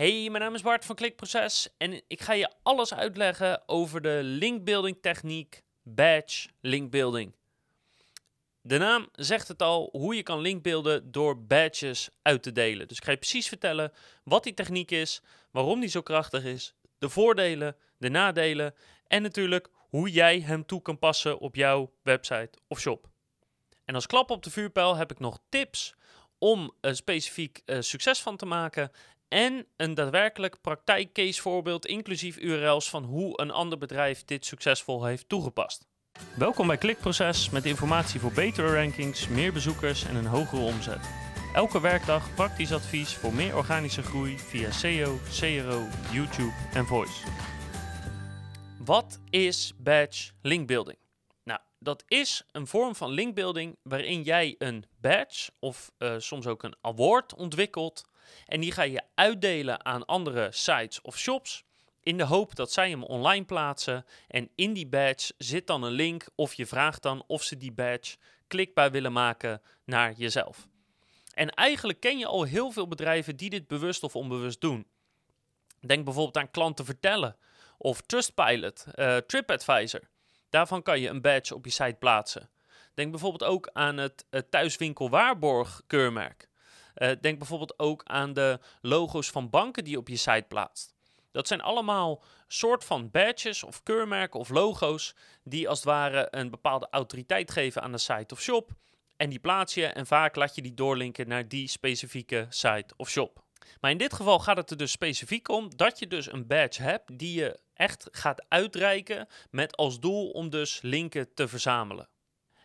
Hey, mijn naam is Bart van Klikproces en ik ga je alles uitleggen over de linkbuilding techniek Badge Linkbuilding. De naam zegt het al, hoe je kan linkbeelden door badges uit te delen. Dus ik ga je precies vertellen wat die techniek is, waarom die zo krachtig is, de voordelen, de nadelen en natuurlijk hoe jij hem toe kan passen op jouw website of shop. En als klap op de vuurpijl heb ik nog tips om een specifiek uh, succes van te maken en een daadwerkelijk praktijkcase voorbeeld, inclusief URL's van hoe een ander bedrijf dit succesvol heeft toegepast. Welkom bij Klikproces met informatie voor betere rankings, meer bezoekers en een hogere omzet. Elke werkdag praktisch advies voor meer organische groei via SEO, CRO, YouTube en Voice. Wat is badge linkbuilding? Nou, dat is een vorm van linkbuilding waarin jij een badge of uh, soms ook een award ontwikkelt en die ga je uitdelen aan andere sites of shops. In de hoop dat zij hem online plaatsen. En in die badge zit dan een link. Of je vraagt dan of ze die badge klikbaar willen maken naar jezelf. En eigenlijk ken je al heel veel bedrijven die dit bewust of onbewust doen. Denk bijvoorbeeld aan klanten vertellen. Of Trustpilot, uh, TripAdvisor. Daarvan kan je een badge op je site plaatsen. Denk bijvoorbeeld ook aan het, het thuiswinkel waarborg keurmerk. Uh, denk bijvoorbeeld ook aan de logo's van banken die je op je site plaatst. Dat zijn allemaal soort van badges of keurmerken of logo's die als het ware een bepaalde autoriteit geven aan de site of shop. En die plaats je en vaak laat je die doorlinken naar die specifieke site of shop. Maar in dit geval gaat het er dus specifiek om dat je dus een badge hebt die je echt gaat uitreiken met als doel om dus linken te verzamelen.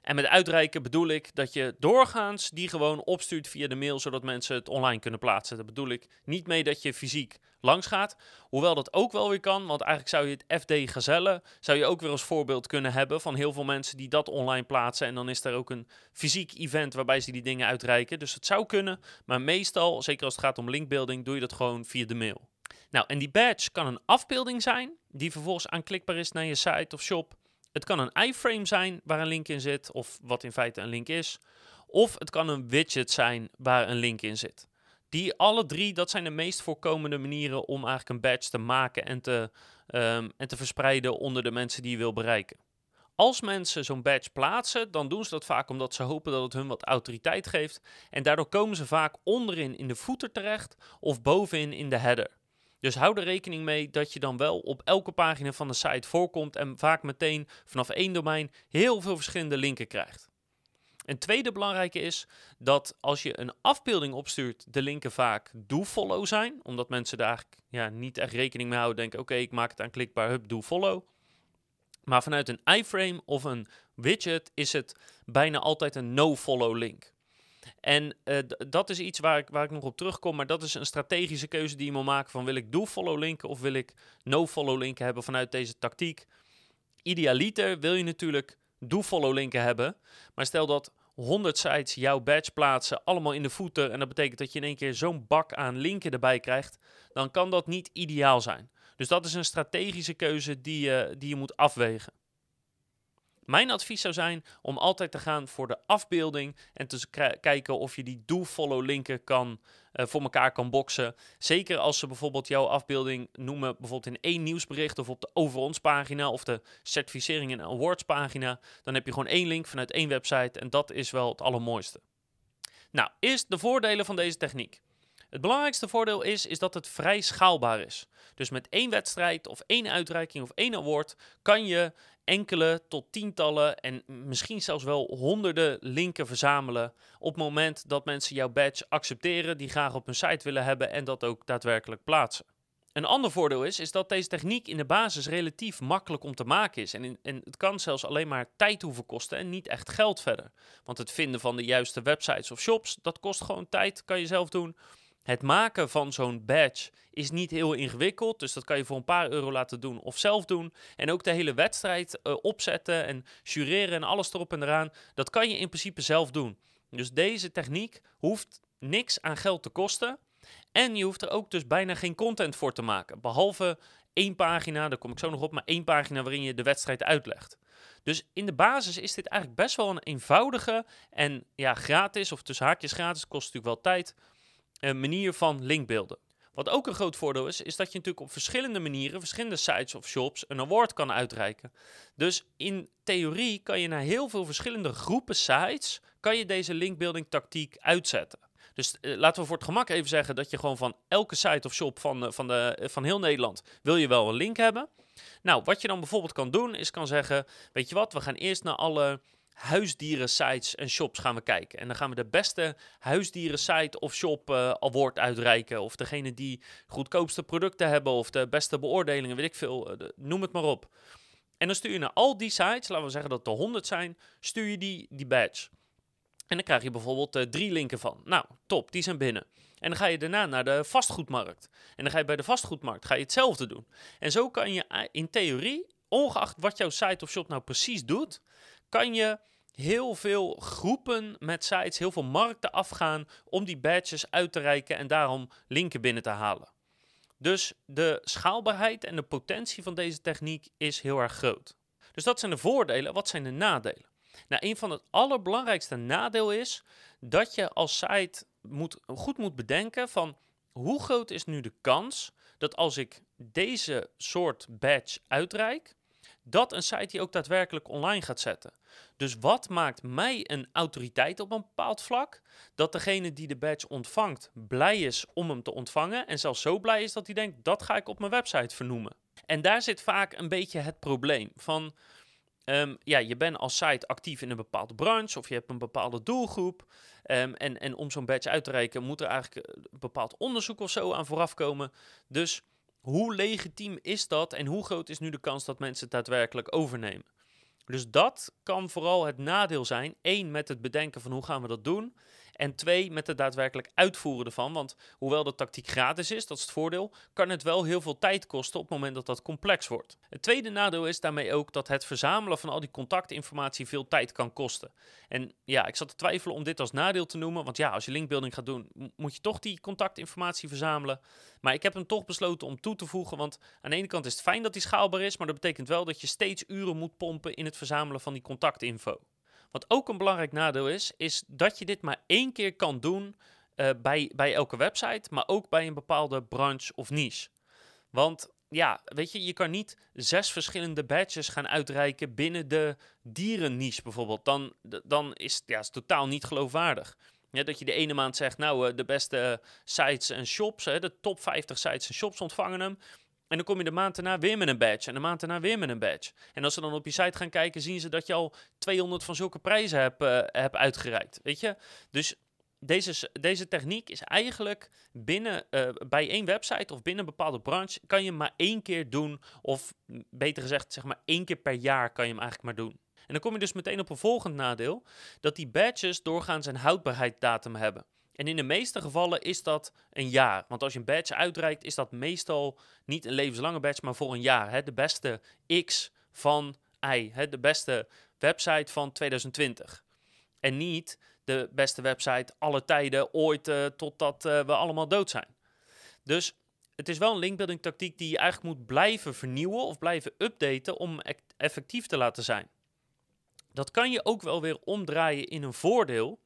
En met uitreiken bedoel ik dat je doorgaans die gewoon opstuurt via de mail, zodat mensen het online kunnen plaatsen. Dat bedoel ik niet mee dat je fysiek langs gaat. Hoewel dat ook wel weer kan, want eigenlijk zou je het FD Gazelle, zou je ook weer als voorbeeld kunnen hebben van heel veel mensen die dat online plaatsen. En dan is er ook een fysiek event waarbij ze die dingen uitreiken. Dus het zou kunnen, maar meestal, zeker als het gaat om linkbuilding, doe je dat gewoon via de mail. Nou, en die badge kan een afbeelding zijn, die vervolgens aanklikbaar is naar je site of shop. Het kan een iframe zijn waar een link in zit, of wat in feite een link is. Of het kan een widget zijn waar een link in zit. Die alle drie, dat zijn de meest voorkomende manieren om eigenlijk een badge te maken en te, um, en te verspreiden onder de mensen die je wil bereiken. Als mensen zo'n badge plaatsen, dan doen ze dat vaak omdat ze hopen dat het hun wat autoriteit geeft. En daardoor komen ze vaak onderin in de footer terecht of bovenin in de header. Dus hou er rekening mee dat je dan wel op elke pagina van de site voorkomt en vaak meteen vanaf één domein heel veel verschillende linken krijgt. Een tweede belangrijke is dat als je een afbeelding opstuurt, de linken vaak do-follow zijn. Omdat mensen daar ja, niet echt rekening mee houden. Denken, oké, ik maak het aanklikbaar, hup, do-follow. Maar vanuit een iframe of een widget is het bijna altijd een no-follow link. En uh, dat is iets waar ik, waar ik nog op terugkom, maar dat is een strategische keuze die je moet maken van wil ik do-follow linken of wil ik no-follow linken hebben vanuit deze tactiek. Idealiter wil je natuurlijk do-follow linken hebben, maar stel dat 100 sites jouw badge plaatsen, allemaal in de footer, en dat betekent dat je in één keer zo'n bak aan linken erbij krijgt, dan kan dat niet ideaal zijn. Dus dat is een strategische keuze die die je moet afwegen. Mijn advies zou zijn om altijd te gaan voor de afbeelding en te kijken of je die do-follow linken kan, uh, voor elkaar kan boksen. Zeker als ze bijvoorbeeld jouw afbeelding noemen, bijvoorbeeld in één nieuwsbericht of op de over ons pagina of de certificering en awards pagina. Dan heb je gewoon één link vanuit één website en dat is wel het allermooiste. Nou, eerst de voordelen van deze techniek. Het belangrijkste voordeel is, is dat het vrij schaalbaar is. Dus met één wedstrijd of één uitreiking of één award kan je enkele tot tientallen en misschien zelfs wel honderden linken verzamelen op het moment dat mensen jouw badge accepteren, die graag op hun site willen hebben en dat ook daadwerkelijk plaatsen. Een ander voordeel is, is dat deze techniek in de basis relatief makkelijk om te maken is. En, en het kan zelfs alleen maar tijd hoeven kosten en niet echt geld verder. Want het vinden van de juiste websites of shops, dat kost gewoon tijd, kan je zelf doen. Het maken van zo'n badge is niet heel ingewikkeld, dus dat kan je voor een paar euro laten doen of zelf doen. En ook de hele wedstrijd uh, opzetten en jureren en alles erop en eraan, dat kan je in principe zelf doen. Dus deze techniek hoeft niks aan geld te kosten. En je hoeft er ook dus bijna geen content voor te maken. Behalve één pagina, daar kom ik zo nog op, maar één pagina waarin je de wedstrijd uitlegt. Dus in de basis is dit eigenlijk best wel een eenvoudige en ja, gratis, of tussen haakjes gratis, kost natuurlijk wel tijd, een manier van linkbeelden. Wat ook een groot voordeel is, is dat je natuurlijk op verschillende manieren, verschillende sites of shops, een award kan uitreiken. Dus in theorie kan je naar heel veel verschillende groepen sites, kan je deze linkbuilding tactiek uitzetten. Dus eh, laten we voor het gemak even zeggen dat je gewoon van elke site of shop van, van, de, van heel Nederland wil je wel een link hebben. Nou, wat je dan bijvoorbeeld kan doen, is kan zeggen, weet je wat, we gaan eerst naar alle huisdieren sites en shops gaan we kijken. En dan gaan we de beste huisdieren site of shop uh, award uitreiken. Of degene die goedkoopste producten hebben of de beste beoordelingen, weet ik veel, uh, noem het maar op. En dan stuur je naar al die sites, laten we zeggen dat er 100 zijn, stuur je die, die badge. En dan krijg je bijvoorbeeld uh, drie linken van. Nou, top, die zijn binnen. En dan ga je daarna naar de vastgoedmarkt. En dan ga je bij de vastgoedmarkt ga je hetzelfde doen. En zo kan je in theorie, ongeacht wat jouw site of shop nou precies doet, kan je heel veel groepen met sites, heel veel markten afgaan om die badges uit te reiken en daarom linken binnen te halen. Dus de schaalbaarheid en de potentie van deze techniek is heel erg groot. Dus dat zijn de voordelen. Wat zijn de nadelen? Nou, een van het allerbelangrijkste nadeel is dat je als site moet, goed moet bedenken van hoe groot is nu de kans dat als ik deze soort badge uitreik, dat een site die ook daadwerkelijk online gaat zetten. Dus wat maakt mij een autoriteit op een bepaald vlak? Dat degene die de badge ontvangt blij is om hem te ontvangen en zelfs zo blij is dat hij denkt dat ga ik op mijn website vernoemen. En daar zit vaak een beetje het probleem van Um, ja, je bent als site actief in een bepaalde branche of je hebt een bepaalde doelgroep. Um, en, en om zo'n badge uit te reiken moet er eigenlijk een bepaald onderzoek of zo aan vooraf komen. Dus hoe legitiem is dat en hoe groot is nu de kans dat mensen het daadwerkelijk overnemen? Dus dat kan vooral het nadeel zijn. Eén, met het bedenken van hoe gaan we dat doen. En twee, met het daadwerkelijk uitvoeren ervan. Want hoewel de tactiek gratis is, dat is het voordeel, kan het wel heel veel tijd kosten op het moment dat dat complex wordt. Het tweede nadeel is daarmee ook dat het verzamelen van al die contactinformatie veel tijd kan kosten. En ja, ik zat te twijfelen om dit als nadeel te noemen. Want ja, als je linkbuilding gaat doen, moet je toch die contactinformatie verzamelen. Maar ik heb hem toch besloten om toe te voegen. Want aan de ene kant is het fijn dat die schaalbaar is, maar dat betekent wel dat je steeds uren moet pompen in het verzamelen van die contactinfo. Wat ook een belangrijk nadeel is, is dat je dit maar één keer kan doen uh, bij, bij elke website, maar ook bij een bepaalde branche of niche. Want ja, weet je, je kan niet zes verschillende badges gaan uitreiken binnen de dierenniche bijvoorbeeld. Dan, dan is ja, het totaal niet geloofwaardig. Dat je de ene maand zegt, nou, uh, de beste sites en shops, hè, de top 50 sites en shops ontvangen hem. En dan kom je de maand daarna weer met een badge. En de maand daarna weer met een badge. En als ze dan op je site gaan kijken, zien ze dat je al 200 van zulke prijzen hebt, uh, hebt uitgereikt. Weet je? Dus deze, deze techniek is eigenlijk binnen, uh, bij één website of binnen een bepaalde branche, kan je maar één keer doen. Of beter gezegd, zeg maar één keer per jaar kan je hem eigenlijk maar doen. En dan kom je dus meteen op een volgend nadeel, dat die badges doorgaans een houdbaarheidsdatum hebben. En in de meeste gevallen is dat een jaar. Want als je een badge uitreikt, is dat meestal niet een levenslange badge, maar voor een jaar. Hè? De beste X van Y. Hè? De beste website van 2020. En niet de beste website alle tijden ooit uh, totdat uh, we allemaal dood zijn. Dus het is wel een linkbuilding tactiek die je eigenlijk moet blijven vernieuwen of blijven updaten om e-, effectief te laten zijn. Dat kan je ook wel weer omdraaien in een voordeel.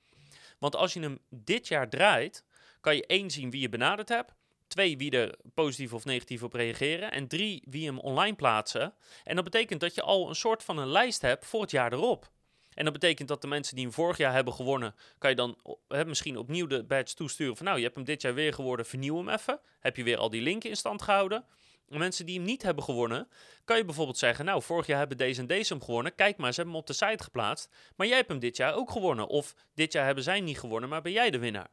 Want als je hem dit jaar draait, kan je één zien wie je benaderd hebt. Twee, wie er positief of negatief op reageren. En drie, wie hem online plaatsen. En dat betekent dat je al een soort van een lijst hebt voor het jaar erop. En dat betekent dat de mensen die hem vorig jaar hebben gewonnen, kan je dan misschien opnieuw de badge toesturen van nou, je hebt hem dit jaar weer geworden, vernieuw hem even. Heb je weer al die linken in stand gehouden mensen die hem niet hebben gewonnen, kan je bijvoorbeeld zeggen: Nou, vorig jaar hebben deze en deze hem gewonnen. Kijk maar, ze hebben hem op de site geplaatst. Maar jij hebt hem dit jaar ook gewonnen. Of dit jaar hebben zij niet gewonnen, maar ben jij de winnaar.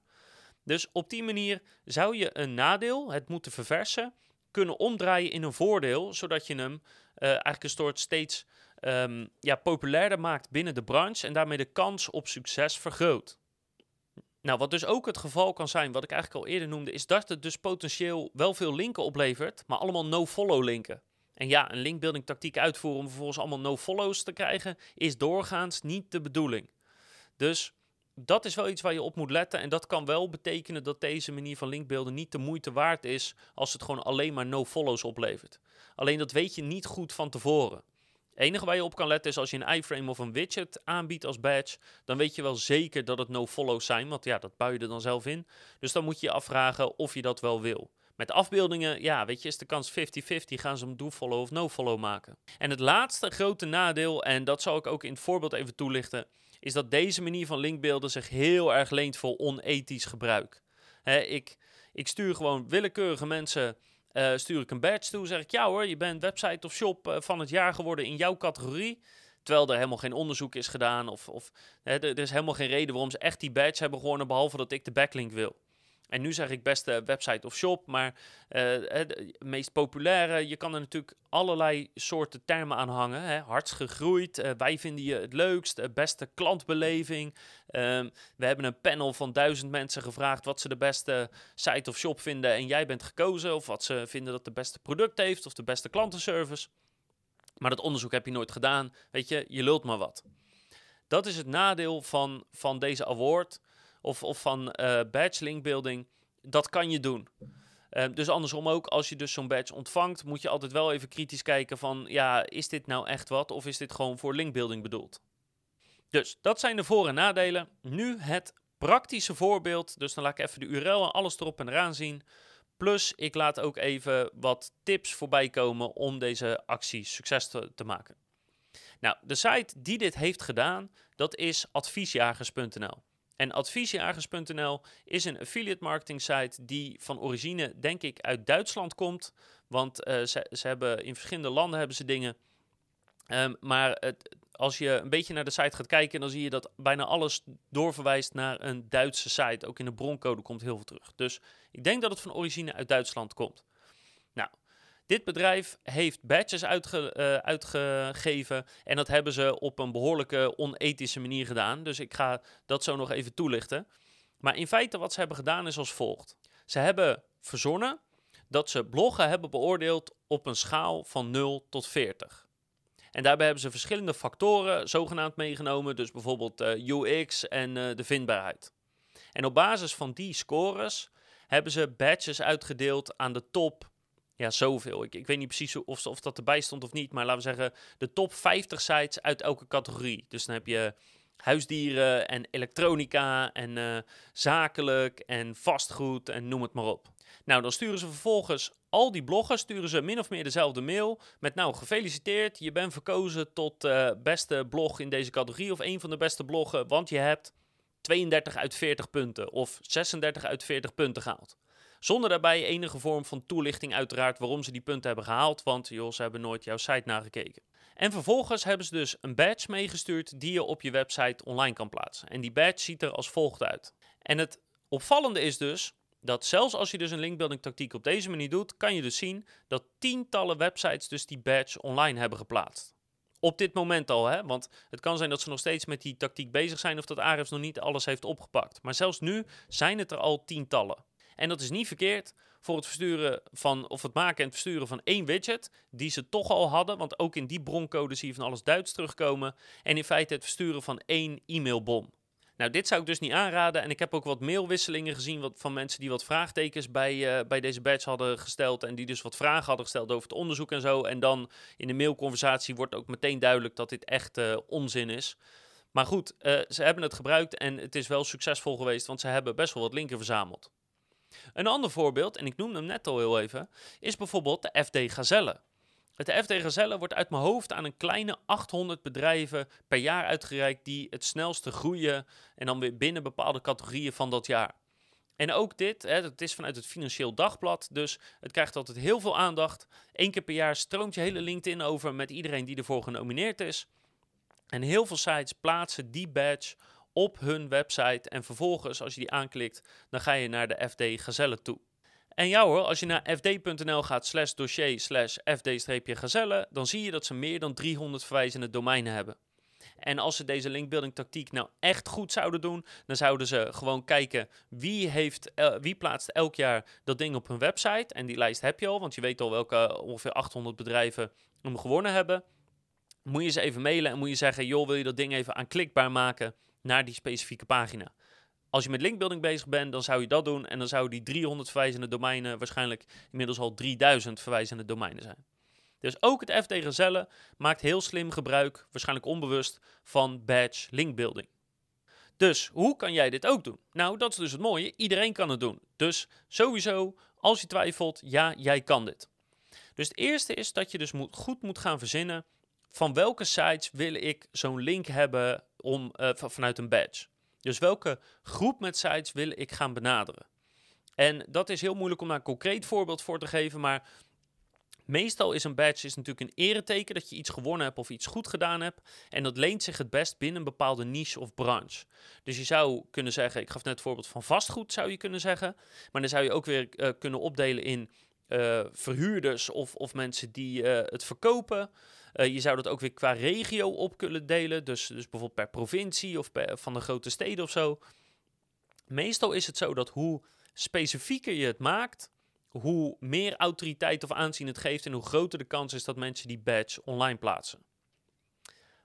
Dus op die manier zou je een nadeel, het moeten verversen, kunnen omdraaien in een voordeel, zodat je hem uh, eigenlijk een soort steeds um, ja, populairder maakt binnen de branche en daarmee de kans op succes vergroot. Nou, wat dus ook het geval kan zijn, wat ik eigenlijk al eerder noemde, is dat het dus potentieel wel veel linken oplevert, maar allemaal no-follow linken. En ja, een linkbuilding tactiek uitvoeren om vervolgens allemaal no-follows te krijgen, is doorgaans niet de bedoeling. Dus dat is wel iets waar je op moet letten. En dat kan wel betekenen dat deze manier van linkbeelden niet de moeite waard is als het gewoon alleen maar no-follows oplevert. Alleen dat weet je niet goed van tevoren. Het enige waar je op kan letten is als je een iframe of een widget aanbiedt als badge, dan weet je wel zeker dat het no-follows zijn, want ja, dat bouw je er dan zelf in. Dus dan moet je je afvragen of je dat wel wil. Met afbeeldingen, ja, weet je, is de kans 50-50. Gaan ze hem do-follow of no-follow maken. En het laatste grote nadeel, en dat zal ik ook in het voorbeeld even toelichten, is dat deze manier van linkbeelden zich heel erg leent voor onethisch gebruik. Ik, ik stuur gewoon willekeurige mensen uh, stuur ik een badge toe, zeg ik ja hoor, je bent website of shop uh, van het jaar geworden in jouw categorie. Terwijl er helemaal geen onderzoek is gedaan of, of hè, er is helemaal geen reden waarom ze echt die badge hebben gewonnen, behalve dat ik de backlink wil. En nu zeg ik beste website of shop, maar uh, eh, de meest populaire, je kan er natuurlijk allerlei soorten termen aan hangen. Hè. Gegroeid, uh, wij vinden je het leukst, beste klantbeleving. Um, we hebben een panel van duizend mensen gevraagd wat ze de beste site of shop vinden en jij bent gekozen. Of wat ze vinden dat de beste product heeft of de beste klantenservice. Maar dat onderzoek heb je nooit gedaan. Weet je, je lult maar wat. Dat is het nadeel van, van deze award of, of van uh, badge link building, dat kan je doen. Uh, dus andersom ook, als je dus zo'n badge ontvangt, moet je altijd wel even kritisch kijken van, ja, is dit nou echt wat of is dit gewoon voor linkbuilding bedoeld? Dus dat zijn de voor- en nadelen. Nu het praktische voorbeeld, dus dan laat ik even de URL en alles erop en eraan zien. Plus, ik laat ook even wat tips voorbij komen om deze actie succes te, te maken. Nou, de site die dit heeft gedaan, dat is adviesjagers.nl. En adviesjagers.nl is een affiliate marketing site die van origine, denk ik, uit Duitsland komt. Want uh, ze, ze, hebben in verschillende landen hebben ze dingen. Um, maar het, als je een beetje naar de site gaat kijken, dan zie je dat bijna alles doorverwijst naar een Duitse site. Ook in de broncode komt heel veel terug. Dus ik denk dat het van origine uit Duitsland komt. Dit bedrijf heeft badges uitge, uh, uitgegeven en dat hebben ze op een behoorlijke onethische manier gedaan. Dus ik ga dat zo nog even toelichten. Maar in feite wat ze hebben gedaan is als volgt. Ze hebben verzonnen dat ze bloggen hebben beoordeeld op een schaal van 0 tot 40. En daarbij hebben ze verschillende factoren zogenaamd meegenomen, dus bijvoorbeeld uh, UX en uh, de vindbaarheid. En op basis van die scores hebben ze badges uitgedeeld aan de top ja, zoveel. Ik, ik weet niet precies of, of dat erbij stond of niet. Maar laten we zeggen, de top 50 sites uit elke categorie. Dus dan heb je huisdieren en elektronica en uh, zakelijk en vastgoed en noem het maar op. Nou, dan sturen ze vervolgens al die bloggen, sturen ze min of meer dezelfde mail met nou, gefeliciteerd, je bent verkozen tot uh, beste blog in deze categorie of een van de beste bloggen, want je hebt 32 uit 40 punten of 36 uit 40 punten gehaald. Zonder daarbij enige vorm van toelichting uiteraard waarom ze die punten hebben gehaald, want joh, ze hebben nooit jouw site nagekeken. En vervolgens hebben ze dus een badge meegestuurd die je op je website online kan plaatsen. En die badge ziet er als volgt uit. En het opvallende is dus dat zelfs als je dus een linkbuilding tactiek op deze manier doet, kan je dus zien dat tientallen websites dus die badge online hebben geplaatst. Op dit moment al, hè? want het kan zijn dat ze nog steeds met die tactiek bezig zijn of dat Ahrefs nog niet alles heeft opgepakt. Maar zelfs nu zijn het er al tientallen. En dat is niet verkeerd voor het versturen van, of het maken en het versturen van één widget, die ze toch al hadden, want ook in die broncode zie je van alles Duits terugkomen. En in feite het versturen van één e-mailbom. Nou, dit zou ik dus niet aanraden. En ik heb ook wat mailwisselingen gezien wat, van mensen die wat vraagtekens bij, uh, bij deze badge hadden gesteld. En die dus wat vragen hadden gesteld over het onderzoek en zo. En dan in de mailconversatie wordt ook meteen duidelijk dat dit echt uh, onzin is. Maar goed, uh, ze hebben het gebruikt en het is wel succesvol geweest, want ze hebben best wel wat linken verzameld. Een ander voorbeeld, en ik noemde hem net al heel even, is bijvoorbeeld de FD Gazelle. Het FD Gazelle wordt uit mijn hoofd aan een kleine 800 bedrijven per jaar uitgereikt die het snelste groeien en dan weer binnen bepaalde categorieën van dat jaar. En ook dit, het is vanuit het Financieel Dagblad, dus het krijgt altijd heel veel aandacht. Eén keer per jaar stroomt je hele LinkedIn over met iedereen die ervoor genomineerd is. En heel veel sites plaatsen die badge op hun website. En vervolgens, als je die aanklikt, dan ga je naar de FD Gazelle toe. En ja hoor, als je naar fd.nl gaat slash dossier slash fd-gazelle, dan zie je dat ze meer dan 300 verwijzende domeinen hebben. En als ze deze linkbuilding tactiek nou echt goed zouden doen, dan zouden ze gewoon kijken wie, heeft, uh, wie plaatst elk jaar dat ding op hun website. En die lijst heb je al, want je weet al welke ongeveer 800 bedrijven hem gewonnen hebben. Moet je ze even mailen en moet je zeggen, joh, wil je dat ding even aanklikbaar maken? Naar die specifieke pagina. Als je met linkbuilding bezig bent, dan zou je dat doen. En dan zouden die 300 verwijzende domeinen waarschijnlijk inmiddels al 3000 verwijzende domeinen zijn. Dus ook het FD Gazelle maakt heel slim gebruik, waarschijnlijk onbewust, van badge linkbuilding. Dus hoe kan jij dit ook doen? Nou, dat is dus het mooie. Iedereen kan het doen. Dus sowieso Als je twijfelt, ja, jij kan dit. Dus het eerste is dat je dus moet, goed moet gaan verzinnen van welke sites wil ik zo'n link hebben om, uh, vanuit een badge. Dus welke groep met sites wil ik gaan benaderen. En dat is heel moeilijk om daar een concreet voorbeeld voor te geven, maar meestal is een badge is natuurlijk een ereteken dat je iets gewonnen hebt of iets goed gedaan hebt. En dat leent zich het best binnen een bepaalde niche of branche. Dus je zou kunnen zeggen, ik gaf net het voorbeeld van vastgoed, zou je kunnen zeggen. Maar dan zou je ook weer uh, kunnen opdelen in uh, verhuurders of, of mensen die het verkopen. Uh, je zou dat ook weer qua regio op kunnen delen. Dus, dus bijvoorbeeld per provincie of per, van de grote steden of zo. Meestal is het zo dat hoe specifieker je het maakt, hoe meer autoriteit of aanzien het geeft en hoe groter de kans is dat mensen die badge online plaatsen.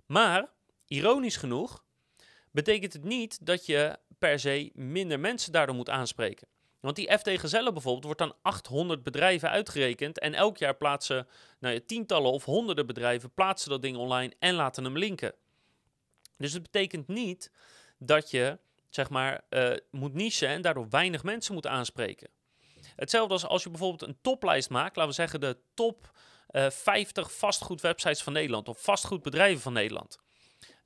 Maar, ironisch genoeg, betekent het niet dat je per se minder mensen daardoor moet aanspreken. Want die FT Gezellen bijvoorbeeld wordt aan 800 bedrijven uitgerekend. En elk jaar plaatsen nou ja, tientallen of honderden bedrijven plaatsen dat ding online en laten hem linken. Dus het betekent niet dat je zeg maar, uh, moet nichen en daardoor weinig mensen moet aanspreken. Hetzelfde als als je bijvoorbeeld een toplijst maakt, laten we zeggen de top uh, 50 vastgoedwebsites van Nederland of vastgoedbedrijven van Nederland.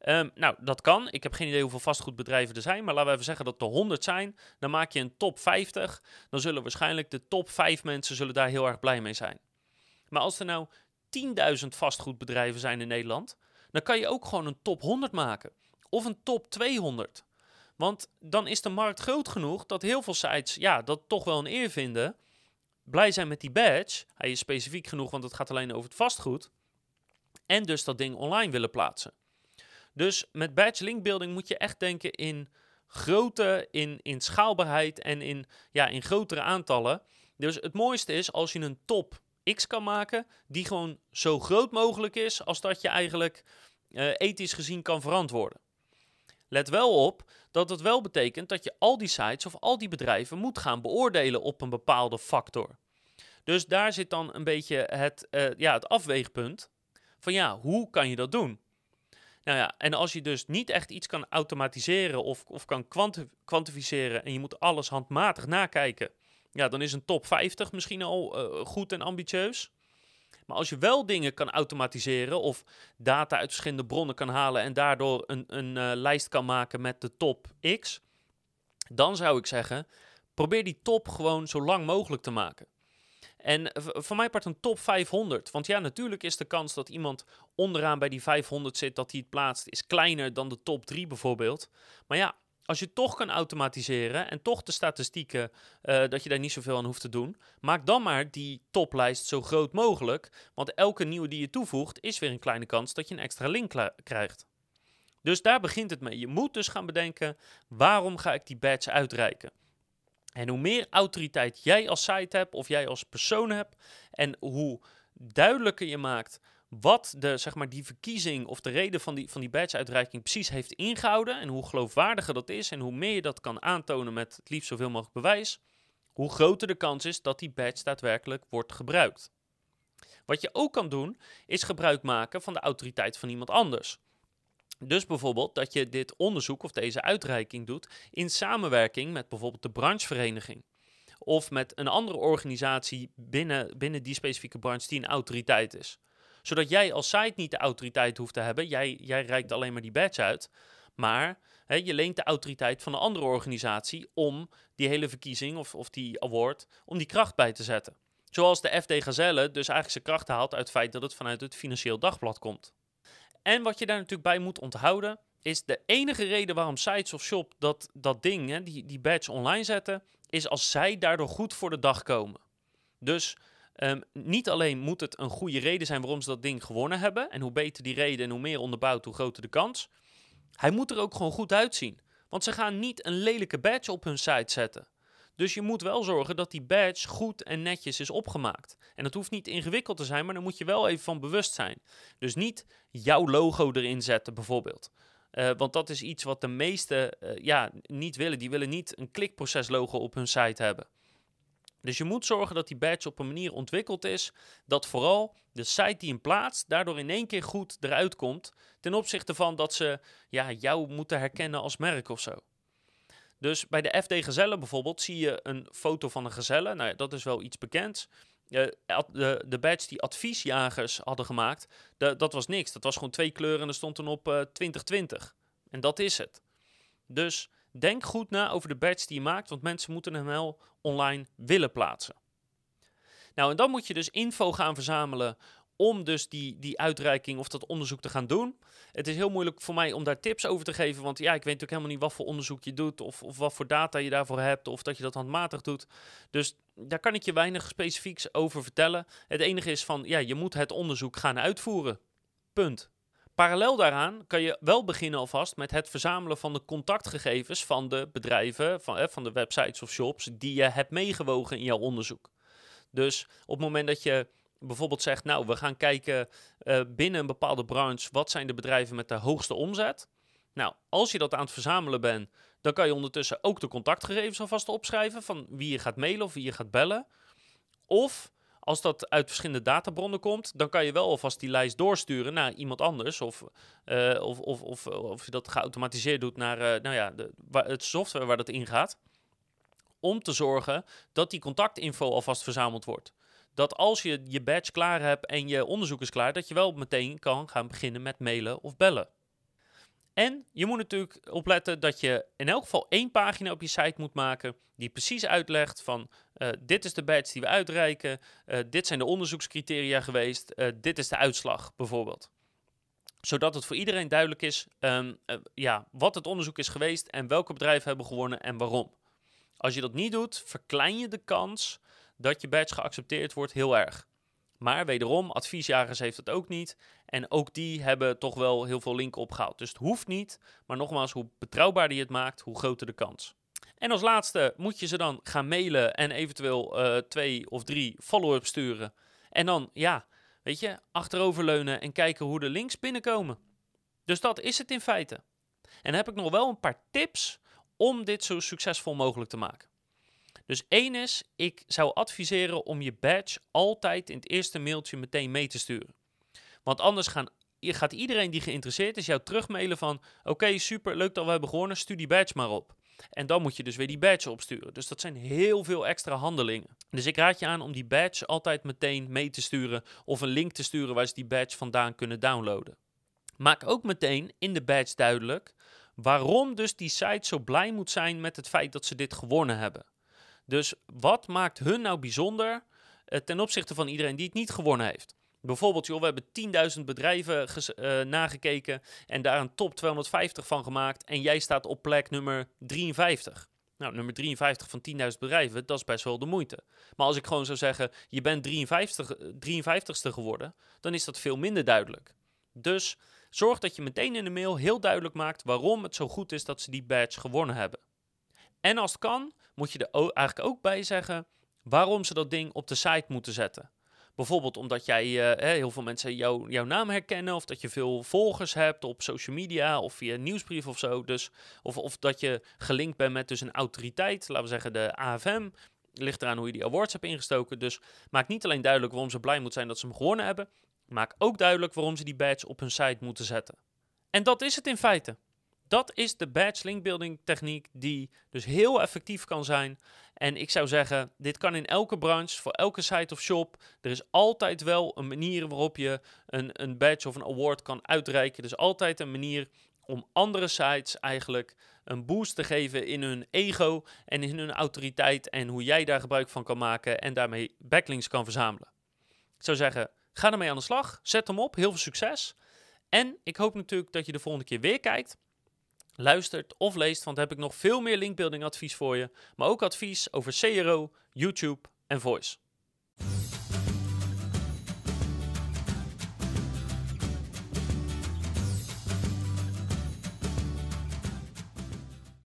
Um, nou, dat kan. Ik heb geen idee hoeveel vastgoedbedrijven er zijn, maar laten we even zeggen dat er 100 zijn. Dan maak je een top 50. Dan zullen waarschijnlijk de top 5 mensen zullen daar heel erg blij mee zijn. Maar als er nou 10.000 vastgoedbedrijven zijn in Nederland, dan kan je ook gewoon een top 100 maken. Of een top 200. Want dan is de markt groot genoeg dat heel veel sites ja, dat toch wel een eer vinden. Blij zijn met die badge. Hij is specifiek genoeg, want het gaat alleen over het vastgoed. En dus dat ding online willen plaatsen. Dus met badge link building moet je echt denken in grootte, in, in schaalbaarheid en in, ja, in grotere aantallen. Dus het mooiste is als je een top X kan maken die gewoon zo groot mogelijk is als dat je eigenlijk uh, ethisch gezien kan verantwoorden. Let wel op dat het wel betekent dat je al die sites of al die bedrijven moet gaan beoordelen op een bepaalde factor. Dus daar zit dan een beetje het, uh, ja, het afweegpunt van ja, hoe kan je dat doen? Nou ja, en als je dus niet echt iets kan automatiseren of, of kan kwantificeren en je moet alles handmatig nakijken, ja, dan is een top 50 misschien al uh, goed en ambitieus. Maar als je wel dingen kan automatiseren of data uit verschillende bronnen kan halen en daardoor een, een uh, lijst kan maken met de top X, dan zou ik zeggen, probeer die top gewoon zo lang mogelijk te maken. En voor mij part een top 500. Want ja, natuurlijk is de kans dat iemand onderaan bij die 500 zit, dat hij het plaatst, is kleiner dan de top 3 bijvoorbeeld. Maar ja, als je toch kan automatiseren en toch de statistieken, uh, dat je daar niet zoveel aan hoeft te doen, maak dan maar die toplijst zo groot mogelijk. Want elke nieuwe die je toevoegt, is weer een kleine kans dat je een extra link krijgt. Dus daar begint het mee. Je moet dus gaan bedenken, waarom ga ik die badge uitreiken? En hoe meer autoriteit jij als site hebt of jij als persoon hebt en hoe duidelijker je maakt wat de, zeg maar, die verkiezing of de reden van die, van die badge-uitreiking precies heeft ingehouden en hoe geloofwaardiger dat is en hoe meer je dat kan aantonen met het liefst zoveel mogelijk bewijs, hoe groter de kans is dat die badge daadwerkelijk wordt gebruikt. Wat je ook kan doen, is gebruik maken van de autoriteit van iemand anders. Dus bijvoorbeeld dat je dit onderzoek of deze uitreiking doet in samenwerking met bijvoorbeeld de branchevereniging. Of met een andere organisatie binnen, binnen die specifieke branche die een autoriteit is. Zodat jij als site niet de autoriteit hoeft te hebben. Jij, jij reikt alleen maar die badge uit. Maar je leent de autoriteit van een andere organisatie om die hele verkiezing of, of die award, om die kracht bij te zetten. Zoals de FD Gazelle dus eigenlijk zijn kracht haalt uit het feit dat het vanuit het Financieel Dagblad komt. En wat je daar natuurlijk bij moet onthouden, is de enige reden waarom sites of shop dat, dat ding, hè, die, die badge online zetten, is als zij daardoor goed voor de dag komen. Dus um, niet alleen moet het een goede reden zijn waarom ze dat ding gewonnen hebben, en hoe beter die reden en hoe meer onderbouwd, hoe groter de kans. Hij moet er ook gewoon goed uitzien. Want ze gaan niet een lelijke badge op hun site zetten. Dus je moet wel zorgen dat die badge goed en netjes is opgemaakt. En dat hoeft niet ingewikkeld te zijn, maar daar moet je wel even van bewust zijn. Dus niet jouw logo erin zetten, bijvoorbeeld. Uh, want dat is iets wat de meesten uh, ja, niet willen. Die willen niet een klikproces logo op hun site hebben. Dus je moet zorgen dat die badge op een manier ontwikkeld is dat vooral de site die hem plaatst daardoor in één keer goed eruit komt ten opzichte van dat ze ja, jou moeten herkennen als merk of zo. Dus bij de FD Gezellen bijvoorbeeld zie je een foto van een gezelle. Nou dat is wel iets bekends. Uh, de, de badge die adviesjagers hadden gemaakt, dat was niks. Dat was gewoon twee kleuren en er stond dan op uh, 2020. En dat is het. Dus denk goed na over de badge die je maakt, want mensen moeten hem wel online willen plaatsen. Nou, en dan moet je dus info gaan verzamelen om dus die, die uitreiking of dat onderzoek te gaan doen. Het is heel moeilijk voor mij om daar tips over te geven, want ja, ik weet natuurlijk helemaal niet wat voor onderzoek je doet of, of wat voor data je daarvoor hebt of dat je dat handmatig doet. Dus daar kan ik je weinig specifieks over vertellen. Het enige is van, ja, je moet het onderzoek gaan uitvoeren. Punt. Parallel daaraan kan je wel beginnen alvast met het verzamelen van de contactgegevens van de bedrijven, van, van de websites of shops die je hebt meegewogen in jouw onderzoek. Dus op het moment dat je bijvoorbeeld zegt, nou, we gaan kijken uh, binnen een bepaalde branche, wat zijn de bedrijven met de hoogste omzet? Nou, als je dat aan het verzamelen bent, dan kan je ondertussen ook de contactgegevens alvast opschrijven van wie je gaat mailen of wie je gaat bellen. Of als dat uit verschillende databronnen komt, dan kan je wel alvast die lijst doorsturen naar iemand anders. Of, uh, of, of, of, of je dat geautomatiseerd doet naar nou ja, de, het software waar dat in gaat. Om te zorgen dat die contactinfo alvast verzameld wordt dat als je je badge klaar hebt en je onderzoek is klaar, dat je wel meteen kan gaan beginnen met mailen of bellen. En je moet natuurlijk opletten dat je in elk geval één pagina op je site moet maken die precies uitlegt van uh, dit is de badge die we uitreiken, uh, dit zijn de onderzoekscriteria geweest, uh, dit is de uitslag bijvoorbeeld. Zodat het voor iedereen duidelijk is um, ja, wat het onderzoek is geweest en welke bedrijven hebben gewonnen en waarom. Als je dat niet doet, verklein je de kans dat je badge geaccepteerd wordt heel erg. Maar wederom, adviesjagers heeft het ook niet. En ook die hebben toch wel heel veel linken opgehaald. Dus het hoeft niet. Maar nogmaals, hoe betrouwbaarder je het maakt, hoe groter de kans. En als laatste moet je ze dan gaan mailen en eventueel uh, twee of drie follow-ups sturen. En dan, ja, weet je, achteroverleunen en kijken hoe de links binnenkomen. Dus dat is het in feite. En heb ik nog wel een paar tips om dit zo succesvol mogelijk te maken. Dus één is, ik zou adviseren om je badge altijd in het eerste mailtje meteen mee te sturen. Want anders gaan, gaat iedereen die geïnteresseerd is jou terugmailen van... Oké, super, leuk dat we hebben gewonnen, stuur die badge maar op. En dan moet je dus weer die badge opsturen. Dus dat zijn heel veel extra handelingen. Dus ik raad je aan om die badge altijd meteen mee te sturen... of een link te sturen waar ze die badge vandaan kunnen downloaden. Maak ook meteen in de badge duidelijk waarom dus die site zo blij moet zijn met het feit dat ze dit gewonnen hebben. Dus wat maakt hun nou bijzonder uh, ten opzichte van iedereen die het niet gewonnen heeft? Bijvoorbeeld, joh, we hebben 10.000 bedrijven uh, nagekeken en daar een top 250 van gemaakt. En jij staat op plek nummer 53. Nou, nummer 53 van 10.000 bedrijven, dat is best wel de moeite. Maar als ik gewoon zou zeggen, je bent 53, 53ste geworden, dan is dat veel minder duidelijk. Dus zorg dat je meteen in de mail heel duidelijk maakt waarom het zo goed is dat ze die badge gewonnen hebben. En als het kan, moet je er eigenlijk ook bij zeggen waarom ze dat ding op de site moeten zetten. Bijvoorbeeld omdat jij uh, heel veel mensen jou, jouw naam herkennen, of dat je veel volgers hebt op social media of via nieuwsbrief of zo. Dus, of, of dat je gelinkt bent met dus een autoriteit, laten we zeggen de AFM. Ligt eraan hoe je die awards hebt ingestoken. Dus maak niet alleen duidelijk waarom ze blij moeten zijn dat ze hem gewonnen hebben. Maak ook duidelijk waarom ze die badge op hun site moeten zetten. En dat is het in feite. Dat is de badge link building techniek die dus heel effectief kan zijn. En ik zou zeggen, dit kan in elke branche, voor elke site of shop. Er is altijd wel een manier waarop je een, een badge of een award kan uitreiken. Is altijd een manier om andere sites eigenlijk een boost te geven in hun ego en in hun autoriteit. En hoe jij daar gebruik van kan maken en daarmee backlinks kan verzamelen. Ik zou zeggen, ga ermee aan de slag. Zet hem op. Heel veel succes. En ik hoop natuurlijk dat je de volgende keer weer kijkt luistert of leest, want heb ik nog veel meer linkbuilding advies voor je. Maar ook advies over CRO, YouTube en Voice.